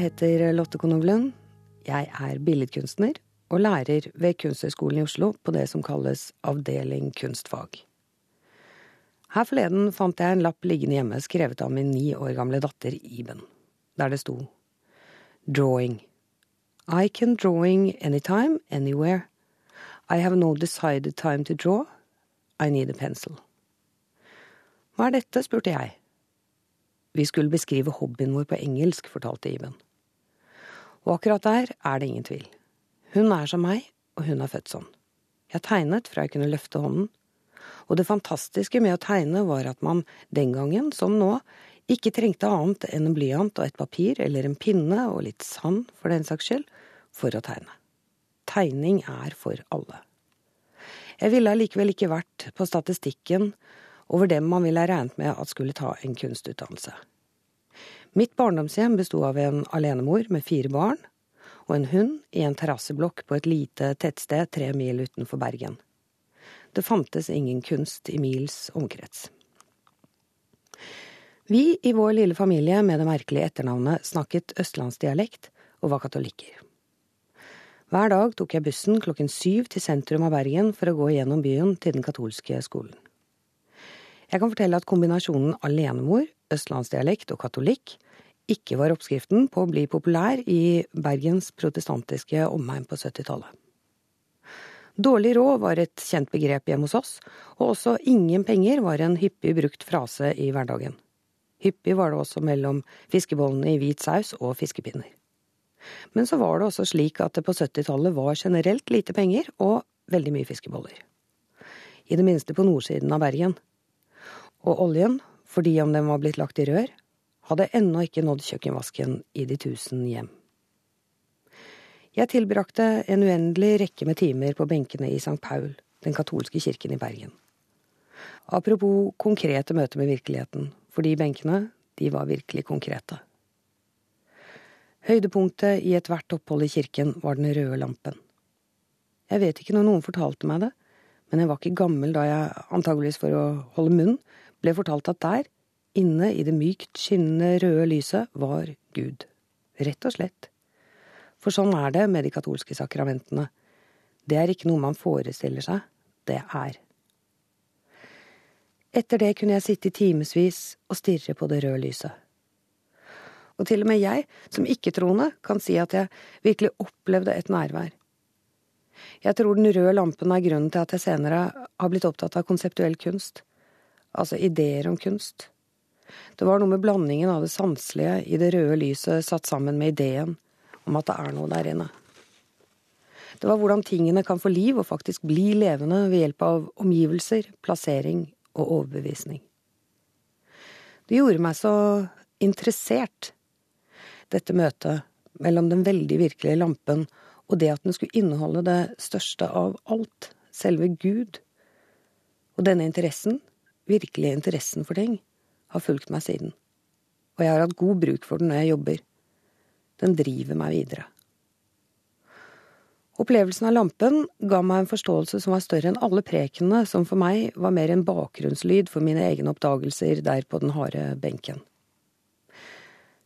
Jeg heter Lotte Konovlund. Jeg er billedkunstner og lærer ved Kunsthøgskolen i Oslo på det som kalles avdeling kunstfag. Her forleden fant jeg en lapp liggende hjemme skrevet av min ni år gamle datter Iben, der det sto Drawing. I can drawing anytime, anywhere. I have no decided time to draw. I need a pencil. Hva er dette, spurte jeg. Vi skulle beskrive hobbyen vår på engelsk, fortalte Iben. Og akkurat der er det ingen tvil. Hun er som meg, og hun er født sånn. Jeg tegnet fra jeg kunne løfte hånden. Og det fantastiske med å tegne var at man den gangen, som nå, ikke trengte annet enn en blyant og et papir eller en pinne og litt sand, for den saks skyld, for å tegne. Tegning er for alle. Jeg ville allikevel ikke vært på statistikken over dem man ville regnet med at skulle ta en kunstutdannelse. Mitt barndomshjem besto av en alenemor med fire barn og en hund i en terrasseblokk på et lite tettsted tre mil utenfor Bergen. Det fantes ingen kunst i mils omkrets. Vi i vår lille familie med det merkelige etternavnet snakket østlandsdialekt og var katolikker. Hver dag tok jeg bussen klokken syv til sentrum av Bergen for å gå gjennom byen til den katolske skolen. Jeg kan fortelle at kombinasjonen alenemor, østlandsdialekt og katolikk ikke var oppskriften på å bli populær i Bergens protestantiske omegn på 70-tallet. Dårlig råd var et kjent begrep hjemme hos oss, og også ingen penger var en hyppig brukt frase i hverdagen. Hyppig var det også mellom fiskebollene i hvit saus og fiskepinner. Men så var det også slik at det på 70-tallet var generelt lite penger og veldig mye fiskeboller. I det minste på nordsiden av Bergen og oljen, fordi om den var blitt lagt i rør, hadde ennå ikke nådd kjøkkenvasken i de tusen hjem. Jeg tilbrakte en uendelig rekke med timer på benkene i St. Paul, den katolske kirken i Bergen. Apropos konkrete møter med virkeligheten, for de benkene, de var virkelig konkrete. Høydepunktet i ethvert opphold i kirken var den røde lampen. Jeg vet ikke når noen fortalte meg det, men jeg var ikke gammel da jeg, antageligvis for å holde munn, ble fortalt at der, inne i det mykt skinnende røde lyset, var Gud. Rett og slett. For sånn er det med de katolske sakramentene. Det er ikke noe man forestiller seg, det er. Etter det kunne jeg sitte i timevis og stirre på det røde lyset. Og til og med jeg, som ikke-troende, kan si at jeg virkelig opplevde et nærvær. Jeg tror den røde lampen er grunnen til at jeg senere har blitt opptatt av konseptuell kunst altså ideer om kunst. Det var noe med blandingen av det sanselige i det røde lyset satt sammen med ideen om at det er noe der inne. Det var hvordan tingene kan få liv og faktisk bli levende ved hjelp av omgivelser, plassering og overbevisning. Det gjorde meg så interessert, dette møtet mellom den veldig virkelige lampen og det at den skulle inneholde det største av alt, selve Gud. Og denne interessen virkelige interessen for ting, har fulgt meg siden. Og jeg har hatt god bruk for den når jeg jobber. Den driver meg videre. Opplevelsen av lampen ga meg en forståelse som var større enn alle prekenene, som for meg var mer en bakgrunnslyd for mine egne oppdagelser der på den harde benken.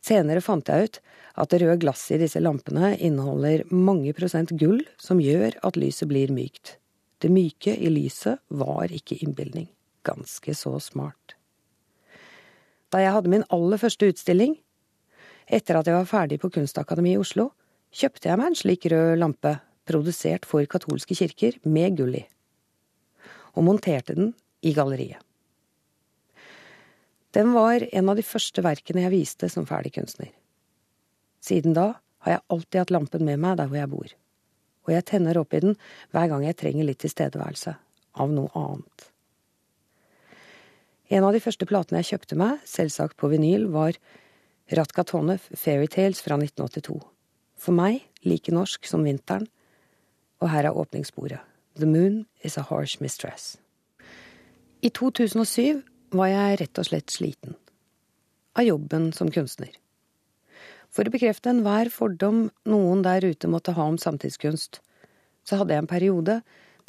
Senere fant jeg ut at det røde glasset i disse lampene inneholder mange prosent gull som gjør at lyset blir mykt. Det myke i lyset var ikke innbilning ganske så smart. Da jeg hadde min aller første utstilling, etter at jeg var ferdig på Kunstakademiet i Oslo, kjøpte jeg meg en slik rød lampe, produsert for katolske kirker, med gull i, og monterte den i galleriet. Den var en av de første verkene jeg viste som ferdig kunstner. Siden da har jeg alltid hatt lampen med meg der hvor jeg bor, og jeg tenner opp i den hver gang jeg trenger litt tilstedeværelse av noe annet. En av de første platene jeg kjøpte meg, selvsagt på vinyl, var Ratka Ratkatonov Fairytales fra 1982. For meg like norsk som vinteren, og her er åpningssporet. The Moon is a Harsh Mistress. I 2007 var jeg rett og slett sliten. Av jobben som kunstner. For å bekrefte enhver fordom noen der ute måtte ha om samtidskunst, så hadde jeg en periode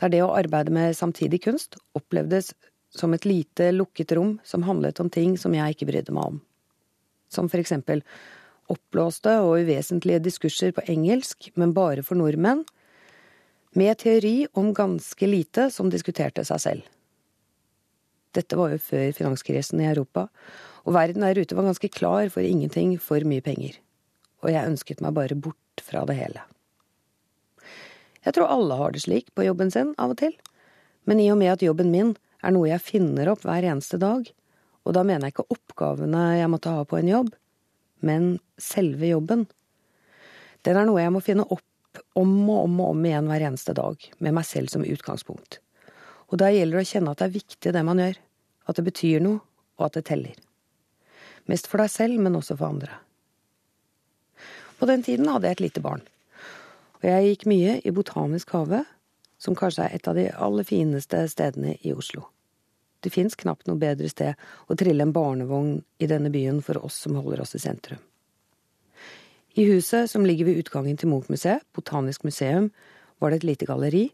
der det å arbeide med samtidig kunst opplevdes som et lite, lukket rom som handlet om ting som jeg ikke brydde meg om. Som for eksempel oppblåste og uvesentlige diskurser på engelsk, men bare for nordmenn, med teori om ganske lite som diskuterte seg selv. Dette var jo før finanskrisen i Europa, og verden der ute var ganske klar for ingenting for mye penger. Og jeg ønsket meg bare bort fra det hele. Jeg tror alle har det slik på jobben sin av og til, men i og med at jobben min er noe jeg finner opp hver eneste dag, og da mener jeg ikke oppgavene jeg måtte ha på en jobb, men selve jobben. Den er noe jeg må finne opp om og om og om igjen hver eneste dag, med meg selv som utgangspunkt. Og da gjelder det å kjenne at det er viktig det man gjør, at det betyr noe, og at det teller. Mest for deg selv, men også for andre. På den tiden hadde jeg et lite barn, og jeg gikk mye i Botanisk hage, som kanskje er et av de aller fineste stedene i Oslo. Det fins knapt noe bedre sted å trille en barnevogn i denne byen for oss som holder oss i sentrum. I huset som ligger ved utgangen til Munch-museet, Botanisk museum, var det et lite galleri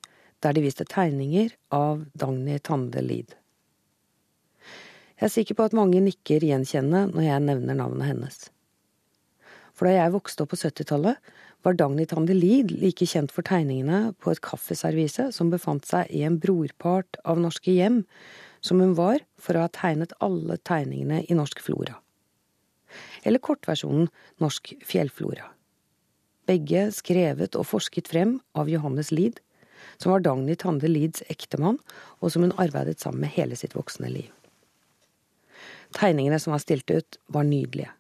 der de viste tegninger av Dagny Tande Lid. Jeg er sikker på at mange nikker gjenkjennende når jeg nevner navnet hennes. For da jeg vokste opp på 70-tallet, var Dagny Tande Lid like kjent for tegningene på et kaffeservise som befant seg i en brorpart av norske hjem, som hun var for å ha tegnet alle tegningene i Norsk Flora. Eller kortversjonen Norsk Fjellflora. Begge skrevet og forsket frem av Johannes Lid, som var Dagny Tande Lids ektemann, og som hun arbeidet sammen med hele sitt voksne liv. Tegningene som var stilt ut, var nydelige.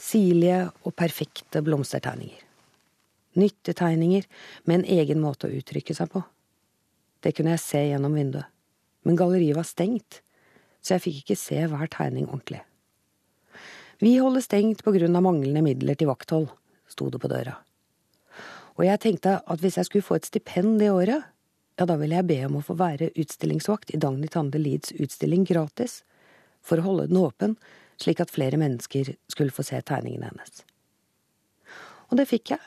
Sirlige og perfekte blomstertegninger. Nyttetegninger med en egen måte å uttrykke seg på. Det kunne jeg se gjennom vinduet, men galleriet var stengt, så jeg fikk ikke se hver tegning ordentlig. Vi holder stengt på grunn av manglende midler til vakthold, sto det på døra. Og jeg tenkte at hvis jeg skulle få et stipend det året, ja, da ville jeg be om å få være utstillingsvakt i Dagny Tande Lids utstilling gratis, for å holde den åpen, slik at flere mennesker skulle få se tegningene hennes. Og det fikk jeg.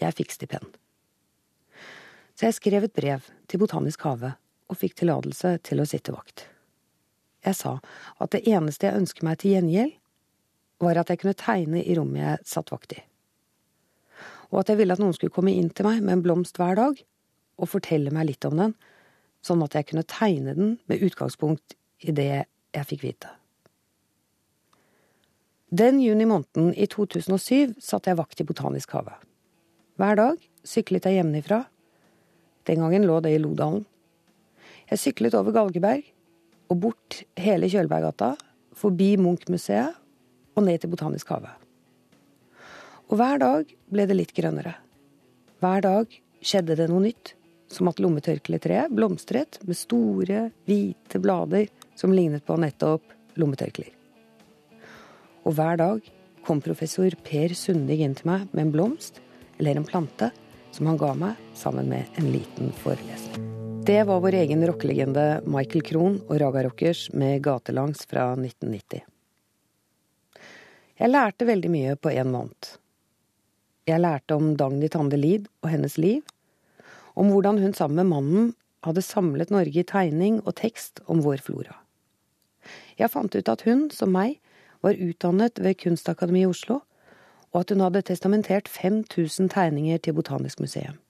Jeg fikk stipend. Så jeg skrev et brev til Botanisk hage og fikk tillatelse til å sitte vakt. Jeg sa at det eneste jeg ønsket meg til gjengjeld, var at jeg kunne tegne i rommet jeg satt vakt i. Og at jeg ville at noen skulle komme inn til meg med en blomst hver dag og fortelle meg litt om den, sånn at jeg kunne tegne den med utgangspunkt i det jeg fikk vite. Den juni måneden i 2007 satt jeg vakt i Botanisk hage. Hver dag syklet jeg hjemmefra. Den gangen lå det i Lodalen. Jeg syklet over Galgeberg og bort hele Kjølberggata, forbi Munch-museet og ned til Botanisk hage. Og hver dag ble det litt grønnere. Hver dag skjedde det noe nytt, som at lommetørkletreet blomstret med store, hvite blader som lignet på nettopp lommetørklær. Og hver dag kom professor Per Sunding inn til meg med en blomst eller en plante som han ga meg sammen med en liten forelesning. Det var vår egen rockelegende Michael Krohn og Raga Rockers med Gatelangs fra 1990. Jeg lærte veldig mye på én måned. Jeg lærte om Dagny Tande Lid og hennes liv, om hvordan hun sammen med mannen hadde samlet Norge i tegning og tekst om vår flora. Jeg fant ut at hun, som meg, var utdannet ved Kunstakademiet i Oslo, og at hun hadde testamentert 5000 tegninger til Botanisk museum.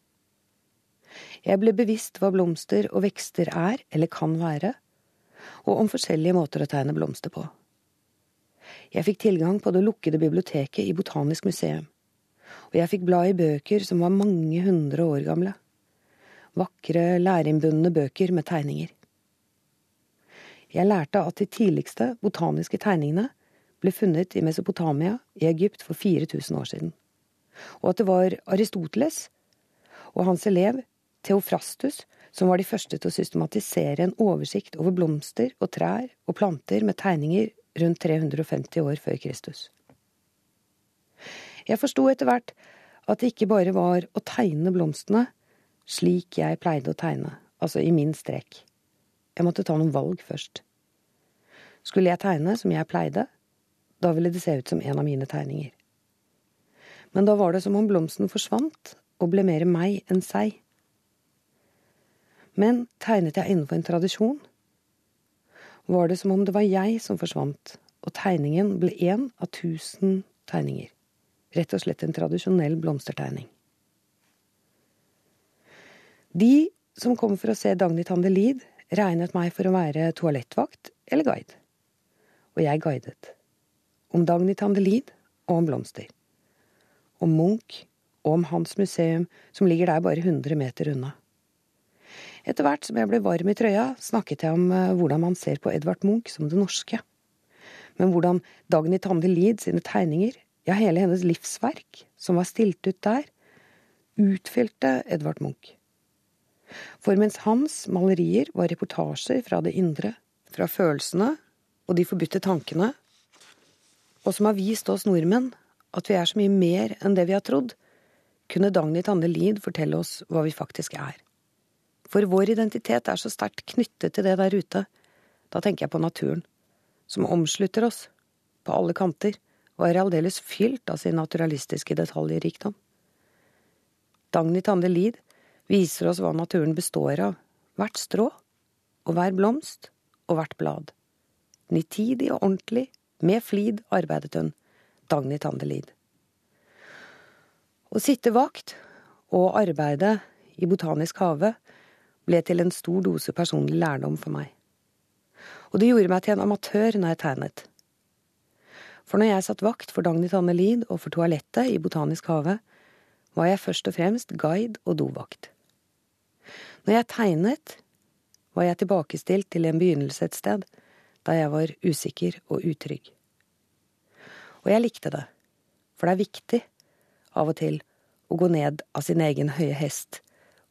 Jeg ble bevisst hva blomster og vekster er, eller kan være, og om forskjellige måter å tegne blomster på. Jeg fikk tilgang på det lukkede biblioteket i Botanisk museum, og jeg fikk bla i bøker som var mange hundre år gamle. Vakre, lærinnbundne bøker med tegninger. Jeg lærte at de tidligste botaniske tegningene ble funnet i Mesopotamia i Egypt for 4000 år siden, og at det var Aristoteles og hans elev Theofrastus som var de første til å systematisere en oversikt over blomster og trær og planter med tegninger rundt 350 år før Kristus. Jeg forsto etter hvert at det ikke bare var å tegne blomstene slik jeg pleide å tegne, altså i min strek. Jeg måtte ta noen valg først. Skulle jeg tegne som jeg pleide, da ville det se ut som en av mine tegninger. Men da var det som om blomsten forsvant og ble mer meg enn seg. Men tegnet jeg innenfor en tradisjon, var det som om det var jeg som forsvant, og tegningen ble én av tusen tegninger. Rett og slett en tradisjonell blomstertegning. De som kom for å se Dagny Tande Lid, regnet meg for å være toalettvakt eller guide. Og jeg guidet. Om Dagny Tande Lid og om blomster. Om Munch og om hans museum, som ligger der bare 100 meter unna. Etter hvert som jeg ble varm i trøya, snakket jeg om eh, hvordan man ser på Edvard Munch som det norske. Men hvordan Dagny Tande Lid sine tegninger, ja, hele hennes livsverk, som var stilt ut der, utfylte Edvard Munch. For mens hans malerier var reportasjer fra det indre, fra følelsene og de forbudte tankene, og som har vist oss nordmenn at vi er så mye mer enn det vi har trodd, kunne Dagny Tande Lid fortelle oss hva vi faktisk er. For vår identitet er så sterkt knyttet til det der ute. Da tenker jeg på naturen, som omslutter oss, på alle kanter, og er aldeles fylt av sin naturalistiske detaljrikdom. Dagny Tande Lid viser oss hva naturen består av, hvert strå, og hver blomst, og hvert blad. Nitidig og ordentlig, med flid arbeidet hun, Dagny Tande Lid. Å sitte vakt og arbeide i Botanisk hage ble til en stor dose personlig lærdom for meg. Og det gjorde meg til en amatør når jeg tegnet. For når jeg satt vakt for Dagny Tanne Lid og for toalettet i Botanisk hage, var jeg først og fremst guide og dovakt. Når jeg tegnet, var jeg tilbakestilt til en begynnelse et sted, da jeg var usikker og utrygg. Og jeg likte det, for det er viktig, av og til, å gå ned av sin egen høye hest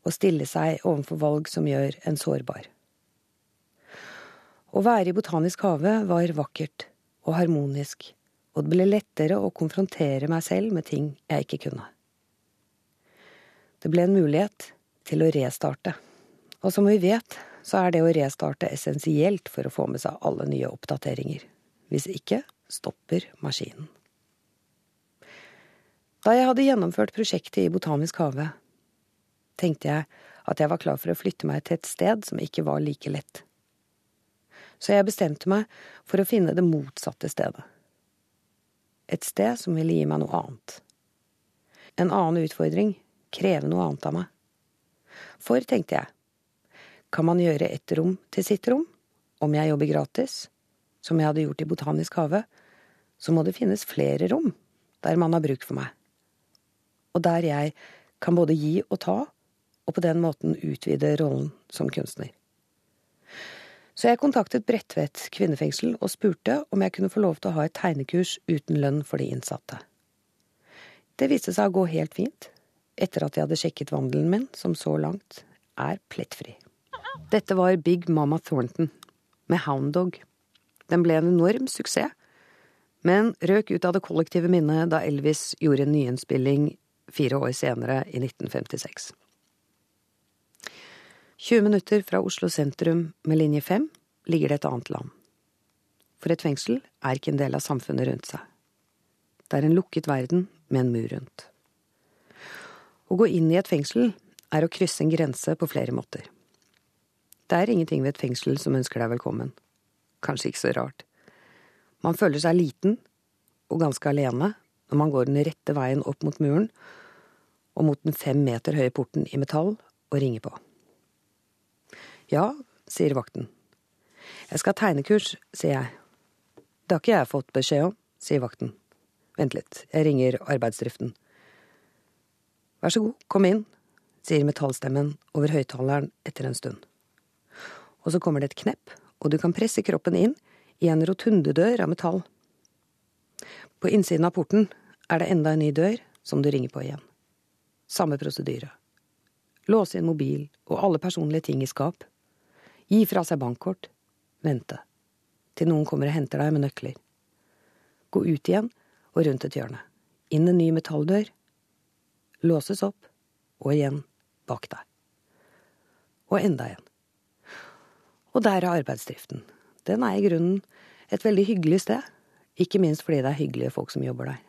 og stille seg overfor valg som gjør en sårbar. Å være i Botanisk hage var vakkert og harmonisk, og det ble lettere å konfrontere meg selv med ting jeg ikke kunne. Det ble en mulighet til å restarte. Og som vi vet, så er det å restarte essensielt for å få med seg alle nye oppdateringer. Hvis ikke stopper maskinen. Da jeg hadde gjennomført prosjektet i Botanisk hage, tenkte jeg at jeg var klar for å flytte meg til et sted som ikke var like lett. Så jeg bestemte meg for å finne det motsatte stedet. Et sted som ville gi meg noe annet. En annen utfordring, kreve noe annet av meg. For, tenkte jeg, kan man gjøre ett rom til sitt rom, om jeg jobber gratis, som jeg hadde gjort i Botanisk hage, så må det finnes flere rom der man har bruk for meg. Og der jeg kan både gi og ta, og på den måten utvide rollen som kunstner. Så jeg kontaktet Bredtvet kvinnefengsel og spurte om jeg kunne få lov til å ha et tegnekurs uten lønn for de innsatte. Det viste seg å gå helt fint, etter at jeg hadde sjekket vandelen min, som så langt er plettfri. Dette var Big Mama Thornton, med Hound Dog. Den ble en enorm suksess, men røk ut av det kollektive minnet da Elvis gjorde en nyinnspilling fire år senere, i 1956. 20 minutter fra Oslo sentrum med linje 5 ligger det et annet land. For et fengsel er ikke en del av samfunnet rundt seg. Det er en lukket verden med en mur rundt. Å gå inn i et fengsel er å krysse en grense på flere måter. Det er ingenting ved et fengsel som ønsker deg velkommen. Kanskje ikke så rart. Man føler seg liten og ganske alene når man går den rette veien opp mot muren og mot den fem meter høye porten i metall og ringer på. Ja, sier vakten. Jeg skal ha tegnekurs, sier jeg. Det har ikke jeg fått beskjed om, sier vakten. Vent litt, jeg ringer arbeidsdriften. Vær så god, kom inn, sier metallstemmen over høyttaleren etter en stund. Og så kommer det et knepp, og du kan presse kroppen inn i en rotundedør av metall. På innsiden av porten er det enda en ny dør som du ringer på igjen. Samme prosedyre. Låse inn mobil og alle personlige ting i skap. Gi fra seg bankkort. Vente. Til noen kommer og henter deg med nøkler. Gå ut igjen og rundt et hjørne. Inn en ny metalldør. Låses opp. Og igjen bak deg. Og enda en. Og der er arbeidsdriften. Den er i grunnen et veldig hyggelig sted. Ikke minst fordi det er hyggelige folk som jobber der.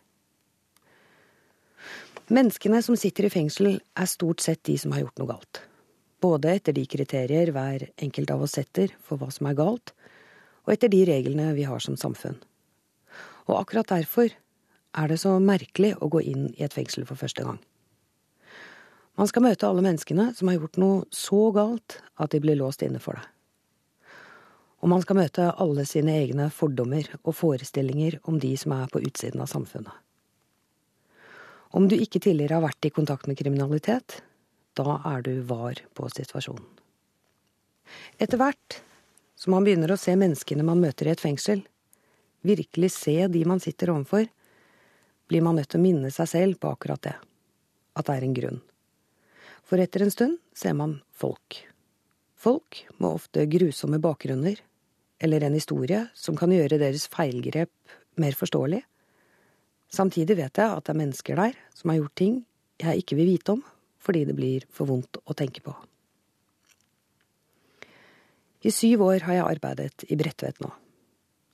Menneskene som sitter i fengsel, er stort sett de som har gjort noe galt både etter de kriterier hver enkelt av oss setter for hva som er galt, og etter de reglene vi har som samfunn. Og akkurat derfor er det så merkelig å gå inn i et fengsel for første gang. Man skal møte alle menneskene som har gjort noe så galt at de blir låst inne for det. Og man skal møte alle sine egne fordommer og forestillinger om de som er på utsiden av samfunnet. Om du ikke tidligere har vært i kontakt med kriminalitet, da er du var på situasjonen. Etter hvert som man begynner å se menneskene man møter i et fengsel, virkelig se de man sitter overfor, blir man nødt til å minne seg selv på akkurat det, at det er en grunn. For etter en stund ser man folk. Folk med ofte grusomme bakgrunner, eller en historie som kan gjøre deres feilgrep mer forståelig. Samtidig vet jeg at det er mennesker der som har gjort ting jeg ikke vil vite om, fordi det blir for vondt å tenke på. I syv år har jeg arbeidet i Bredtvet nå.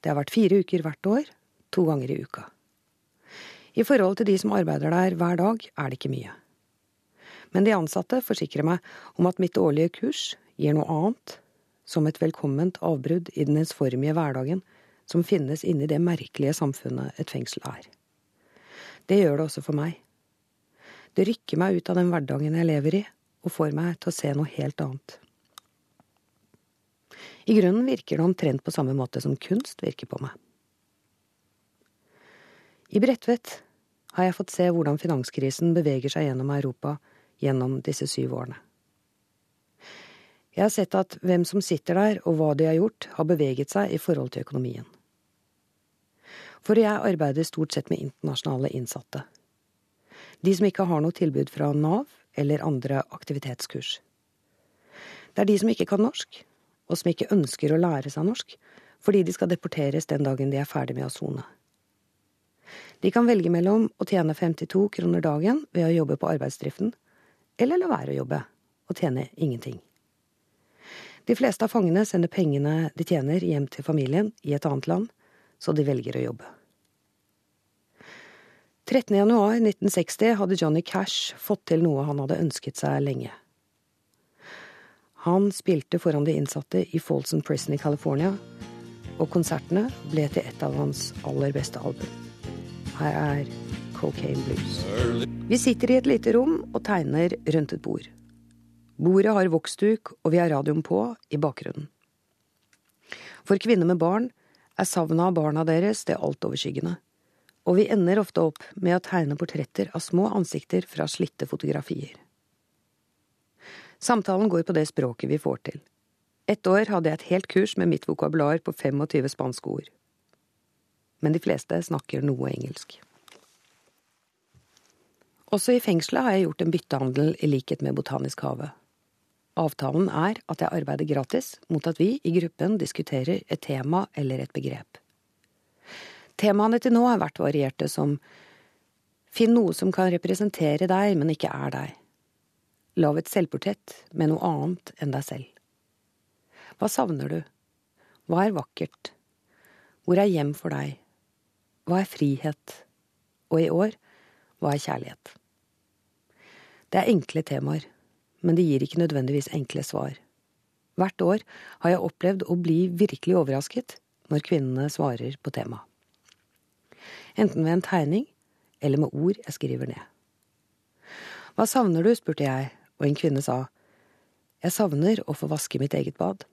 Det har vært fire uker hvert år, to ganger i uka. I forhold til de som arbeider der hver dag, er det ikke mye. Men de ansatte forsikrer meg om at mitt årlige kurs gir noe annet, som et velkomment avbrudd i den ensformige hverdagen som finnes inni det merkelige samfunnet et fengsel er. Det gjør det også for meg. Det rykker meg ut av den hverdagen jeg lever i, og får meg til å se noe helt annet. I grunnen virker det omtrent på samme måte som kunst virker på meg. I Bredtvet har jeg fått se hvordan finanskrisen beveger seg gjennom Europa gjennom disse syv årene. Jeg har sett at hvem som sitter der og hva de har gjort, har beveget seg i forhold til økonomien. For jeg arbeider stort sett med internasjonale innsatte. De som ikke har noe tilbud fra Nav eller andre aktivitetskurs. Det er de som ikke kan norsk, og som ikke ønsker å lære seg norsk, fordi de skal deporteres den dagen de er ferdig med å sone. De kan velge mellom å tjene 52 kroner dagen ved å jobbe på arbeidsdriften, eller la være å jobbe og tjene ingenting. De fleste av fangene sender pengene de tjener, hjem til familien i et annet land, så de velger å jobbe. 13. januar 1960 hadde Johnny Cash fått til noe han hadde ønsket seg lenge. Han spilte foran de innsatte i Folsom Prison i California, og konsertene ble til et av hans aller beste album. Her er Cocaine Blues. Vi sitter i et lite rom og tegner rundt et bord. Bordet har voksduk, og vi har radioen på i bakgrunnen. For kvinner med barn er savnet av barna deres det altoverskyggende, og vi ender ofte opp med å tegne portretter av små ansikter fra slitte fotografier. Samtalen går på det språket vi får til. Ett år hadde jeg et helt kurs med mitt vokabular på 25 spanske ord. Men de fleste snakker noe engelsk. Også i fengselet har jeg gjort en byttehandel i likhet med Botanisk hage. Avtalen er at jeg arbeider gratis mot at vi i gruppen diskuterer et tema eller et begrep. Temaene til nå har vært varierte som Finn noe som kan representere deg, men ikke er deg. Lag et selvportrett med noe annet enn deg selv. Hva savner du? Hva er vakkert? Hvor er hjem for deg? Hva er frihet? Og i år, hva er kjærlighet? Det er enkle temaer, men de gir ikke nødvendigvis enkle svar. Hvert år har jeg opplevd å bli virkelig overrasket når kvinnene svarer på temaet. Enten ved en tegning eller med ord jeg skriver ned. Hva savner du, spurte jeg og en kvinne sa Jeg savner å få vaske mitt eget bad.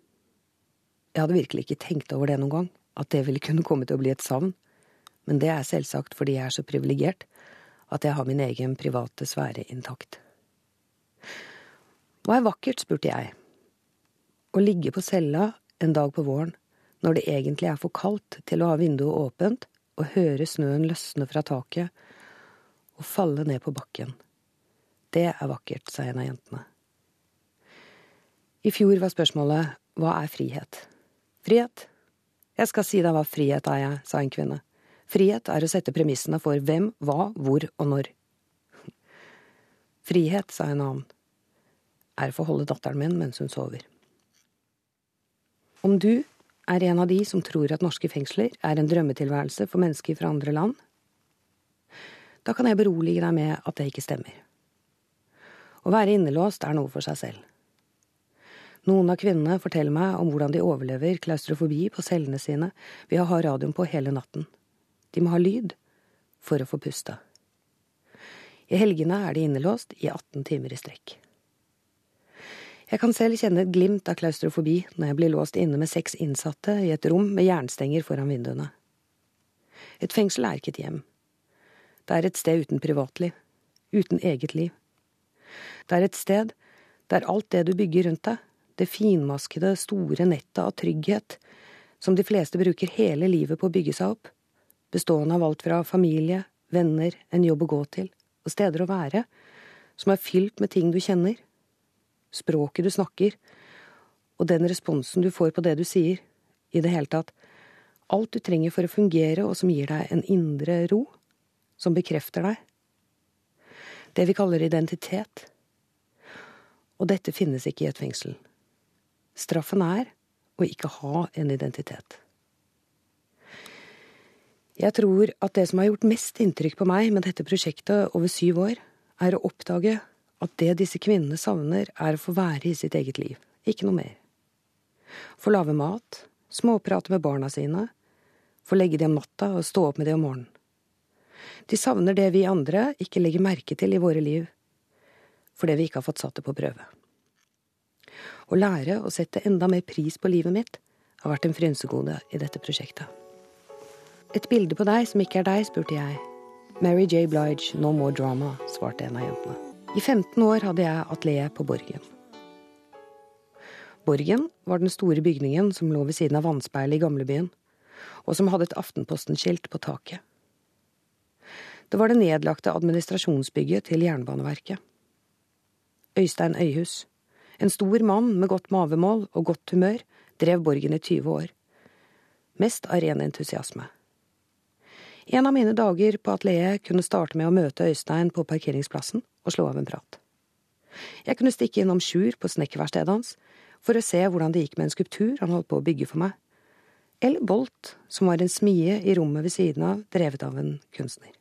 Jeg hadde virkelig ikke tenkt over det noen gang, at det ville kunne komme til å bli et savn, men det er selvsagt fordi jeg er så privilegert at jeg har min egen private sfære intakt. Hva er vakkert, spurte jeg. Å ligge på cella en dag på våren, når det egentlig er for kaldt til å ha vinduet åpent, og høre snøen løsne fra taket og falle ned på bakken. Det er vakkert, sa en av jentene. I fjor var spørsmålet hva er frihet? Frihet? Jeg skal si deg hva frihet er, jeg, sa en kvinne. Frihet er å sette premissene for hvem, hva, hvor og når. Frihet, sa en annen, er å få holde datteren min mens hun sover. Om du er en av de som tror at norske fengsler er en drømmetilværelse for mennesker fra andre land, da kan jeg berolige deg med at det ikke stemmer. Å være innelåst er noe for seg selv. Noen av kvinnene forteller meg om hvordan de overlever klaustrofobi på cellene sine ved å ha radioen på hele natten. De må ha lyd, for å få puste. I helgene er de innelåst i 18 timer i strekk. Jeg kan selv kjenne et glimt av klaustrofobi når jeg blir låst inne med seks innsatte i et rom med jernstenger foran vinduene. Et fengsel er ikke et hjem. Det er et sted uten privatliv. Uten eget liv. Det er et sted der alt det du bygger rundt deg, det finmaskede, store nettet av trygghet, som de fleste bruker hele livet på å bygge seg opp, bestående av alt fra familie, venner, en jobb å gå til, og steder å være, som er fylt med ting du kjenner, språket du snakker, og den responsen du får på det du sier, i det hele tatt, alt du trenger for å fungere og som gir deg en indre ro, som bekrefter deg. Det vi kaller identitet. Og dette finnes ikke i et fengsel. Straffen er å ikke ha en identitet. Jeg tror at det som har gjort mest inntrykk på meg med dette prosjektet over syv år, er å oppdage at det disse kvinnene savner, er å få være i sitt eget liv, ikke noe mer. Få lage mat, småprate med barna sine, få legge dem om natta og stå opp med dem om morgenen. De savner det vi andre ikke legger merke til i våre liv, fordi vi ikke har fått satt det på prøve. Å lære å sette enda mer pris på livet mitt har vært en frynsegode i dette prosjektet. Et bilde på deg som ikke er deg, spurte jeg. Mary J. Blige, no more drama, svarte en av jentene. I 15 år hadde jeg atelier på Borgen. Borgen var den store bygningen som lå ved siden av vannspeilet i gamlebyen, og som hadde et Aftenposten-skilt på taket. Det var det nedlagte administrasjonsbygget til Jernbaneverket. Øystein Øyhus, en stor mann med godt mavemål og godt humør drev Borgen i 20 år. Mest av ren entusiasme. En av mine dager på atelieret kunne starte med å møte Øystein på parkeringsplassen og slå av en prat. Jeg kunne stikke innom Sjur på snekkerverkstedet hans for å se hvordan det gikk med en skulptur han holdt på å bygge for meg, eller Bolt, som var en smie i rommet ved siden av, drevet av en kunstner.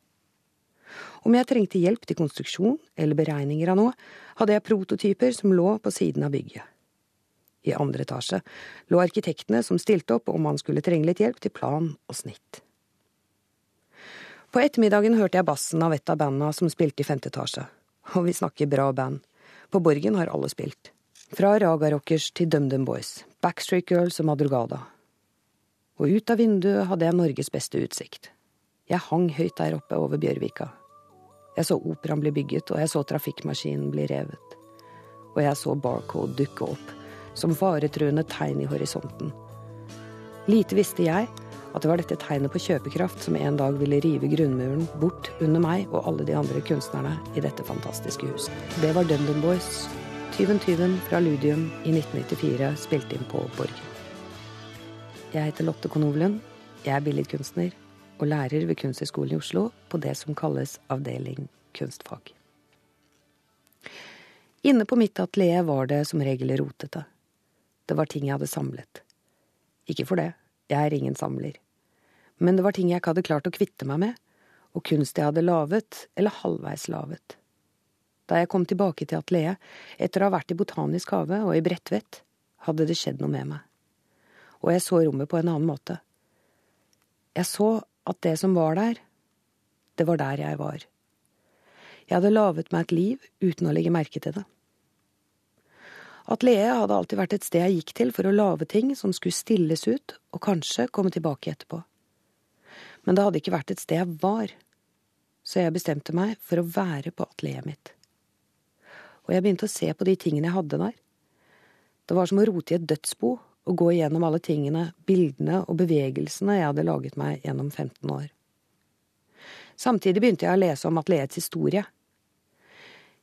Om jeg trengte hjelp til konstruksjon eller beregninger av noe, hadde jeg prototyper som lå på siden av bygget. I andre etasje lå arkitektene som stilte opp om man skulle trenge litt hjelp til plan og snitt. På ettermiddagen hørte jeg bassen av et av banda som spilte i femte etasje. Og vi snakker bra band. På Borgen har alle spilt. Fra Raga Rockers til DumDum Boys, Backstreet Girls og Madrugada. Og ut av vinduet hadde jeg Norges beste utsikt. Jeg hang høyt der oppe over Bjørvika. Jeg så operaen bli bygget, og jeg så trafikkmaskinen bli revet. Og jeg så Barcode dukke opp, som faretruende tegn i horisonten. Lite visste jeg at det var dette tegnet på kjøpekraft som en dag ville rive grunnmuren bort under meg og alle de andre kunstnerne i dette fantastiske huset. Det var Dundon Boys. Tyven Tyven fra Ludium i 1994 spilte inn på Borgen. Jeg heter Lotte Konovlen. Jeg er billedkunstner og lærer ved Kunsthøgskolen i Oslo på det som kalles avdeling kunstfag. Inne på mitt atelier var det som regel rotete. Det var ting jeg hadde samlet. Ikke for det, jeg er ingen samler. Men det var ting jeg ikke hadde klart å kvitte meg med, og kunst jeg hadde laget, eller halvveis laget. Da jeg kom tilbake til atelieret, etter å ha vært i Botanisk hage og i Bredtvet, hadde det skjedd noe med meg. Og jeg så rommet på en annen måte. Jeg så at det som var der, det var der jeg var. Jeg hadde laget meg et liv uten å legge merke til det. Atelieret hadde alltid vært et sted jeg gikk til for å lage ting som skulle stilles ut og kanskje komme tilbake etterpå. Men det hadde ikke vært et sted jeg var, så jeg bestemte meg for å være på atelieret mitt. Og jeg begynte å se på de tingene jeg hadde der. Det var som å rote i et dødsbo og gå igjennom alle tingene, bildene og bevegelsene jeg hadde laget meg gjennom 15 år. Samtidig begynte jeg å lese om atelierets historie.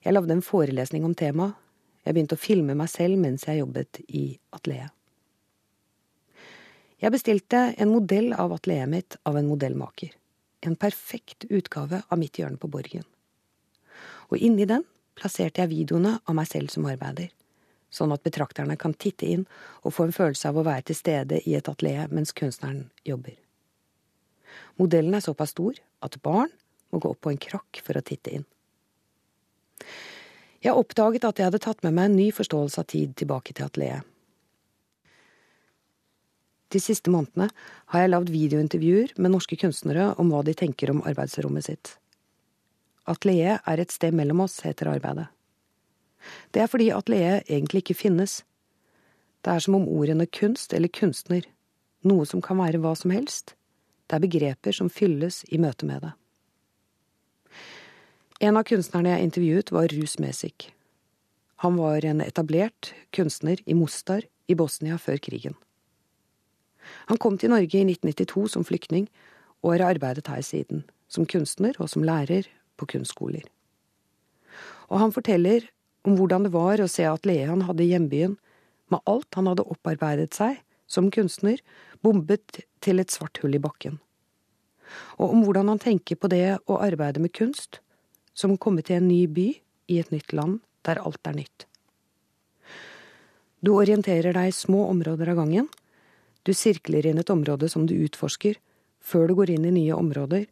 Jeg lagde en forelesning om temaet. Jeg begynte å filme meg selv mens jeg jobbet i atelieret. Jeg bestilte en modell av atelieret mitt av en modellmaker. En perfekt utgave av mitt hjørne på Borgen. Og inni den plasserte jeg videoene av meg selv som arbeider sånn at betrakterne kan titte inn og få en følelse av å være til stede i et atelier mens kunstneren jobber. Modellen er såpass stor at barn må gå opp på en krakk for å titte inn. Jeg oppdaget at jeg hadde tatt med meg en ny forståelse av tid tilbake til atelieret. De siste månedene har jeg lagd videointervjuer med norske kunstnere om hva de tenker om arbeidsrommet sitt. Atelieret er et sted mellom oss, heter arbeidet. Det er fordi atelieret egentlig ikke finnes. Det er som om ordene kunst eller kunstner, noe som kan være hva som helst, det er begreper som fylles i møte med det. En av kunstnerne jeg intervjuet, var Rus Mesik. Han var en etablert kunstner i Mostar i Bosnia før krigen. Han kom til Norge i 1992 som flyktning, og har arbeidet her siden, som kunstner og som lærer på kunstskoler. Og han forteller om hvordan det var å se atelieret han hadde i hjembyen, med alt han hadde opparbeidet seg som kunstner, bombet til et svart hull i bakken. Og om hvordan han tenker på det å arbeide med kunst, som å komme til en ny by i et nytt land der alt er nytt. Du orienterer deg i små områder av gangen, du sirkler inn et område som du utforsker, før du går inn i nye områder,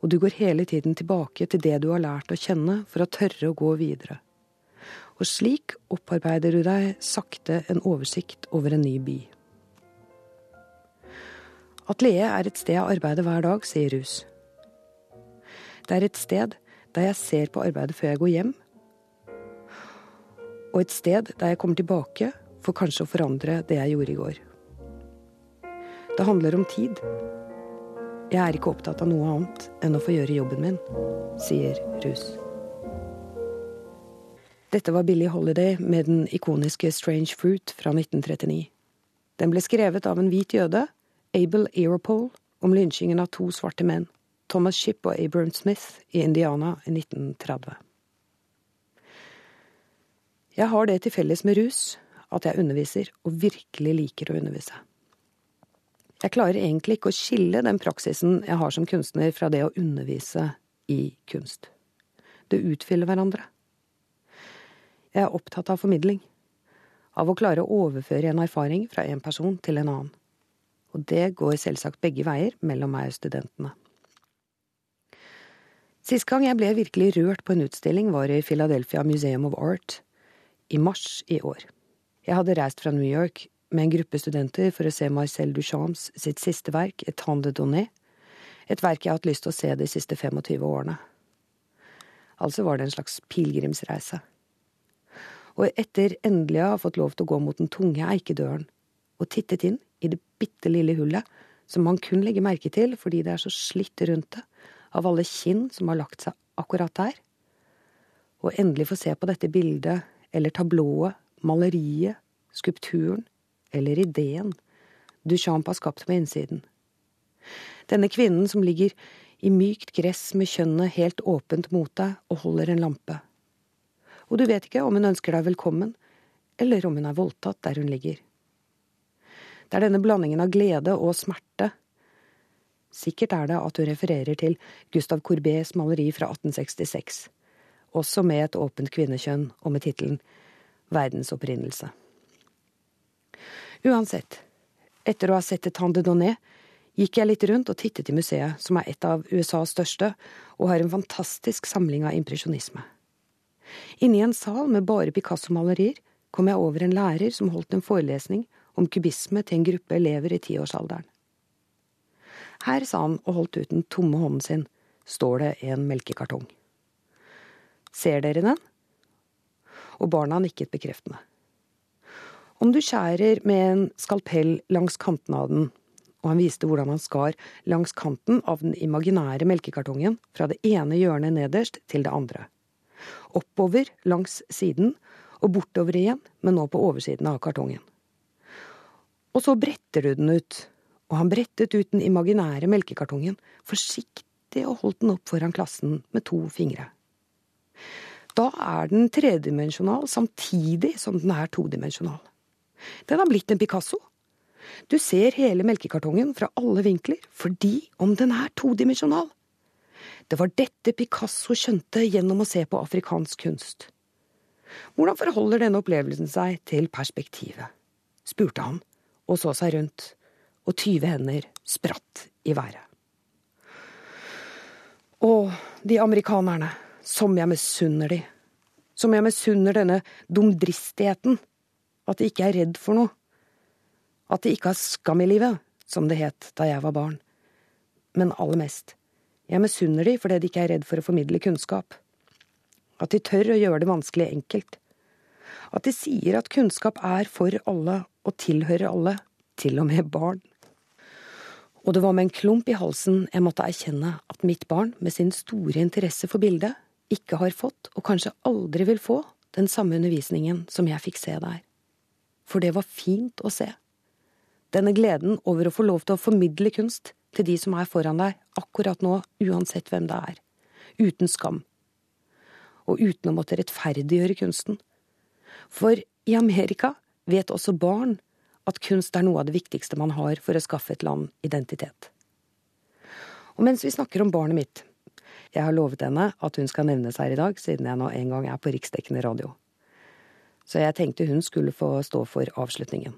og du går hele tiden tilbake til det du har lært å kjenne for å tørre å gå videre. Og slik opparbeider du deg sakte en oversikt over en ny by. Atelieret er et sted jeg arbeider hver dag, sier Rus. Det er et sted der jeg ser på arbeidet før jeg går hjem, og et sted der jeg kommer tilbake for kanskje å forandre det jeg gjorde i går. Det handler om tid. Jeg er ikke opptatt av noe annet enn å få gjøre jobben min, sier Rus. Dette var Billie Holiday med den ikoniske Strange Fruit fra 1939. Den ble skrevet av en hvit jøde, Abel Aeropole, om lynsjingen av to svarte menn, Thomas Shipp og Abraham Smith, i Indiana i 1930. Jeg har det til felles med rus at jeg underviser, og virkelig liker å undervise. Jeg klarer egentlig ikke å skille den praksisen jeg har som kunstner, fra det å undervise i kunst. Det utfyller hverandre. Jeg er opptatt av formidling. Av å klare å overføre en erfaring fra en person til en annen. Og det går selvsagt begge veier mellom meg og studentene. Sist gang jeg ble virkelig rørt på en utstilling, var i Philadelphia Museum of Art i mars i år. Jeg hadde reist fra New York med en gruppe studenter for å se Marcel Duchamps sitt siste verk, Et Hande de donné, et verk jeg har hatt lyst til å se de siste 25 årene. Altså var det en slags pilegrimsreise. Og etter endelig å ha fått lov til å gå mot den tunge eikedøren og tittet inn i det bitte lille hullet som man kun legger merke til fordi det er så slitt rundt det av alle kinn som har lagt seg akkurat der, og endelig få se på dette bildet eller tablået, maleriet, skulpturen, eller ideen Duchamp har skapt på innsiden. Denne kvinnen som ligger i mykt gress med kjønnet helt åpent mot deg og holder en lampe. Og du vet ikke om hun ønsker deg velkommen, eller om hun er voldtatt der hun ligger. Det er denne blandingen av glede og smerte. Sikkert er det at hun refererer til Gustav Courbets maleri fra 1866, også med et åpent kvinnekjønn og med tittelen Verdens opprinnelse. Uansett, etter å ha sett et Tande Donné, gikk jeg litt rundt og tittet i museet, som er et av USAs største, og har en fantastisk samling av impresjonisme. Inne i en sal med bare Picasso-malerier kom jeg over en lærer som holdt en forelesning om kubisme til en gruppe elever i tiårsalderen. Her, sa han og holdt ut den tomme hånden sin, står det en melkekartong. Ser dere den? Og barna nikket bekreftende. Om du skjærer med en skalpell langs kanten av den, og han viste hvordan han skar langs kanten av den imaginære melkekartongen fra det ene hjørnet nederst til det andre. Oppover langs siden, og bortover igjen, men nå på oversiden av kartongen. Og så bretter du den ut, og han brettet ut den imaginære melkekartongen, forsiktig og holdt den opp foran klassen med to fingre. Da er den tredimensjonal samtidig som den er todimensjonal. Den har blitt en Picasso. Du ser hele melkekartongen fra alle vinkler, fordi om den er todimensjonal. Det var dette Picasso skjønte gjennom å se på afrikansk kunst. Hvordan forholder denne opplevelsen seg til perspektivet? spurte han, og så seg rundt, og tyve hender spratt i været. Å, de amerikanerne, som jeg misunner de, som jeg misunner denne dumdristigheten at de ikke er redd for noe. At de ikke har skam i livet, som det het da jeg var barn. Men aller mest, jeg misunner de fordi de ikke er redd for å formidle kunnskap. At de tør å gjøre det vanskelig enkelt. At de sier at kunnskap er for alle og tilhører alle, til og med barn. Og det var med en klump i halsen jeg måtte erkjenne at mitt barn, med sin store interesse for bildet, ikke har fått, og kanskje aldri vil få, den samme undervisningen som jeg fikk se der. For det var fint å se. Denne gleden over å få lov til å formidle kunst til de som er foran deg akkurat nå, uansett hvem det er. Uten skam. Og uten å måtte rettferdiggjøre kunsten. For i Amerika vet også barn at kunst er noe av det viktigste man har for å skaffe et land identitet. Og mens vi snakker om barnet mitt, jeg har lovet henne at hun skal nevnes her i dag, siden jeg nå en gang er på riksdekkende radio. Så jeg tenkte hun skulle få stå for avslutningen.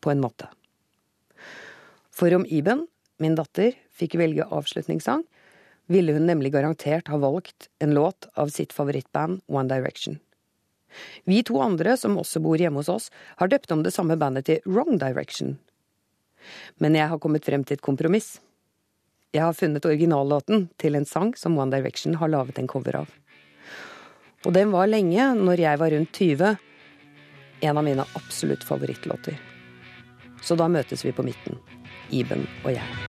På en måte. For om Iben, min datter, fikk velge avslutningssang, ville hun nemlig garantert ha valgt en låt av sitt favorittband One Direction. Vi to andre, som også bor hjemme hos oss, har døpt om det samme bandet til Wrong Direction. Men jeg har kommet frem til et kompromiss. Jeg har funnet originallåten til en sang som One Direction har laget en cover av. Og den var lenge, når jeg var rundt 20, en av mine absolutt favorittlåter. Så da møtes vi på midten, Iben og jeg.